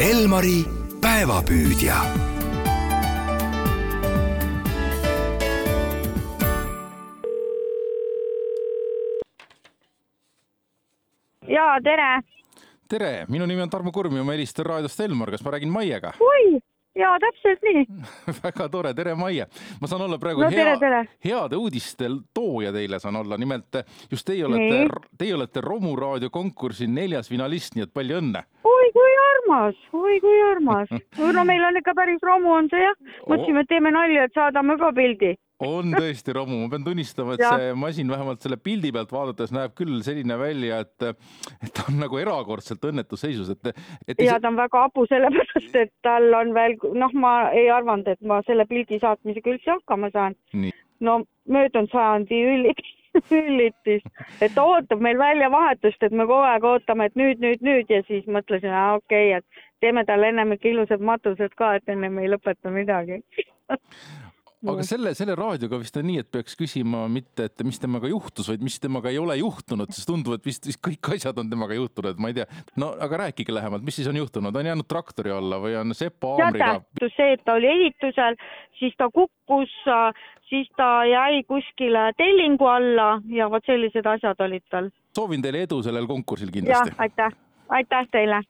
Elmari päevapüüdja jaa, tere. tere, minu nimi on Tarmo Kurm ja ma helistan raadiost Elmar, kas ma räägin Maiega oi, jaa, täpselt nii väga tore, tere Maie. ma saan olla praegu no, tere, hea, tere. heade uudiste tooja teile saan olla, nimelt just teie olete, teie olete Romu raadio konkursi neljas finalist, nii et palju õnne. Armas, oi kui armas. no meil on ikka päris romu on see jah. mõtlesime, et teeme nalja, et saadame ka pildi on tõesti romu, ma pean tunnistama, et Ja. see masin vähemalt selle pildi pealt vaadates näeb küll selline välja, et, et ta on nagu erakordselt õnnetus seisus, et, et ja ta on väga hapu, sellepärast et tal on veel, noh, ma ei arvanud, et ma selle pildi saatmisega üldse hakkama saan. no möödunud sajandi üllitis, üllitis, et ta ootab meil väljavahetust, et me kogu aeg ootame, et nüüd, nüüd, nüüd. Ja siis mõtlesin, okei okay,, et teeme talle ennem ikka ilusad matused ka, et ennem ei lõpeta midagi aga selle, selle raadioga vist on nii, et peaks küsima mitte, et mis temaga juhtus, vaid mis temaga ei ole juhtunud, sest tundub, et vist, vist kõik asjad on temaga juhtunud, ma ei tea. no aga rääkige lähemalt, mis siis on juhtunud, on jäänud traktori alla või on sepa haamriga? teate, see, et ta oli ehitusel, siis ta kukkus, siis ta jäi kuskile tellingu alla ja vot sellised asjad olid tal. soovin teile edu sellel konkursil kindlasti,. aitäh, aitäh teile